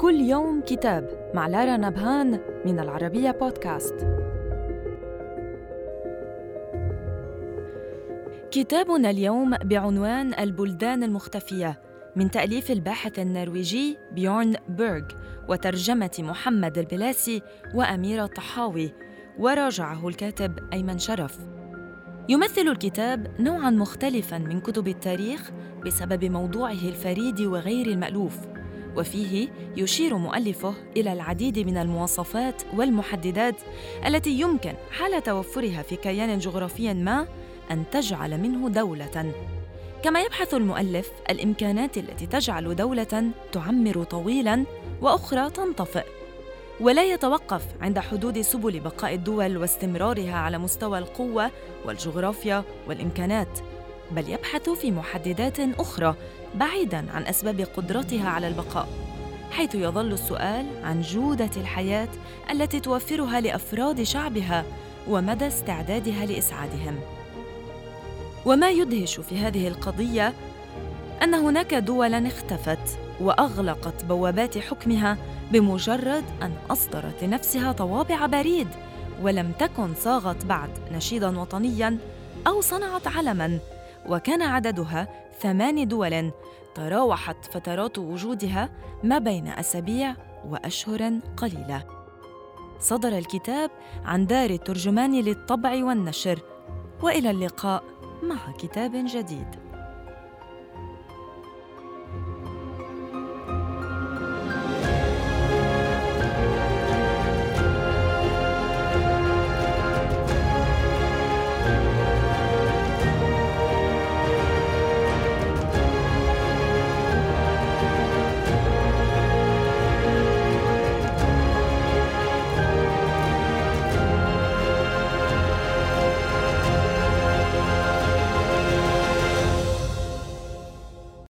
كل يوم كتاب مع لارا نبهان من العربية بودكاست. كتابنا اليوم بعنوان البلدان المختفية من تأليف الباحث النرويجي بيورن بيرغ وترجمة محمد البلاسي وأميرة طحاوي وراجعه الكاتب أيمن شرف. يمثل الكتاب نوعاً مختلفاً من كتب التاريخ بسبب موضوعه الفريد وغير المألوف وفيه يشير مؤلفه إلى العديد من المواصفات والمحددات التي يمكن حال توفرها في كيان جغرافي ما أن تجعل منه دولة. كما يبحث المؤلف الإمكانات التي تجعل دولة تعمر طويلا وأخرى تنطفئ. ولا يتوقف عند حدود سبل بقاء الدول واستمرارها على مستوى القوة والجغرافيا والإمكانات. بل يبحث في محددات أخرى بعيدا عن أسباب قدرتها على البقاء حيث يظل السؤال عن جودة الحياة التي توفرها لأفراد شعبها ومدى استعدادها لإسعادهم. وما يدهش في هذه القضية أن هناك دولا اختفت وأغلقت بوابات حكمها بمجرد أن أصدرت لنفسها طوابع بريد ولم تكن صاغت بعد نشيدا وطنيا أو صنعت علما وكان عددها ثمان دول تراوحت فترات وجودها ما بين أسابيع وأشهر قليلة. صدر الكتاب عن دار الترجمان للطبع والنشر وإلى اللقاء مع كتاب جديد.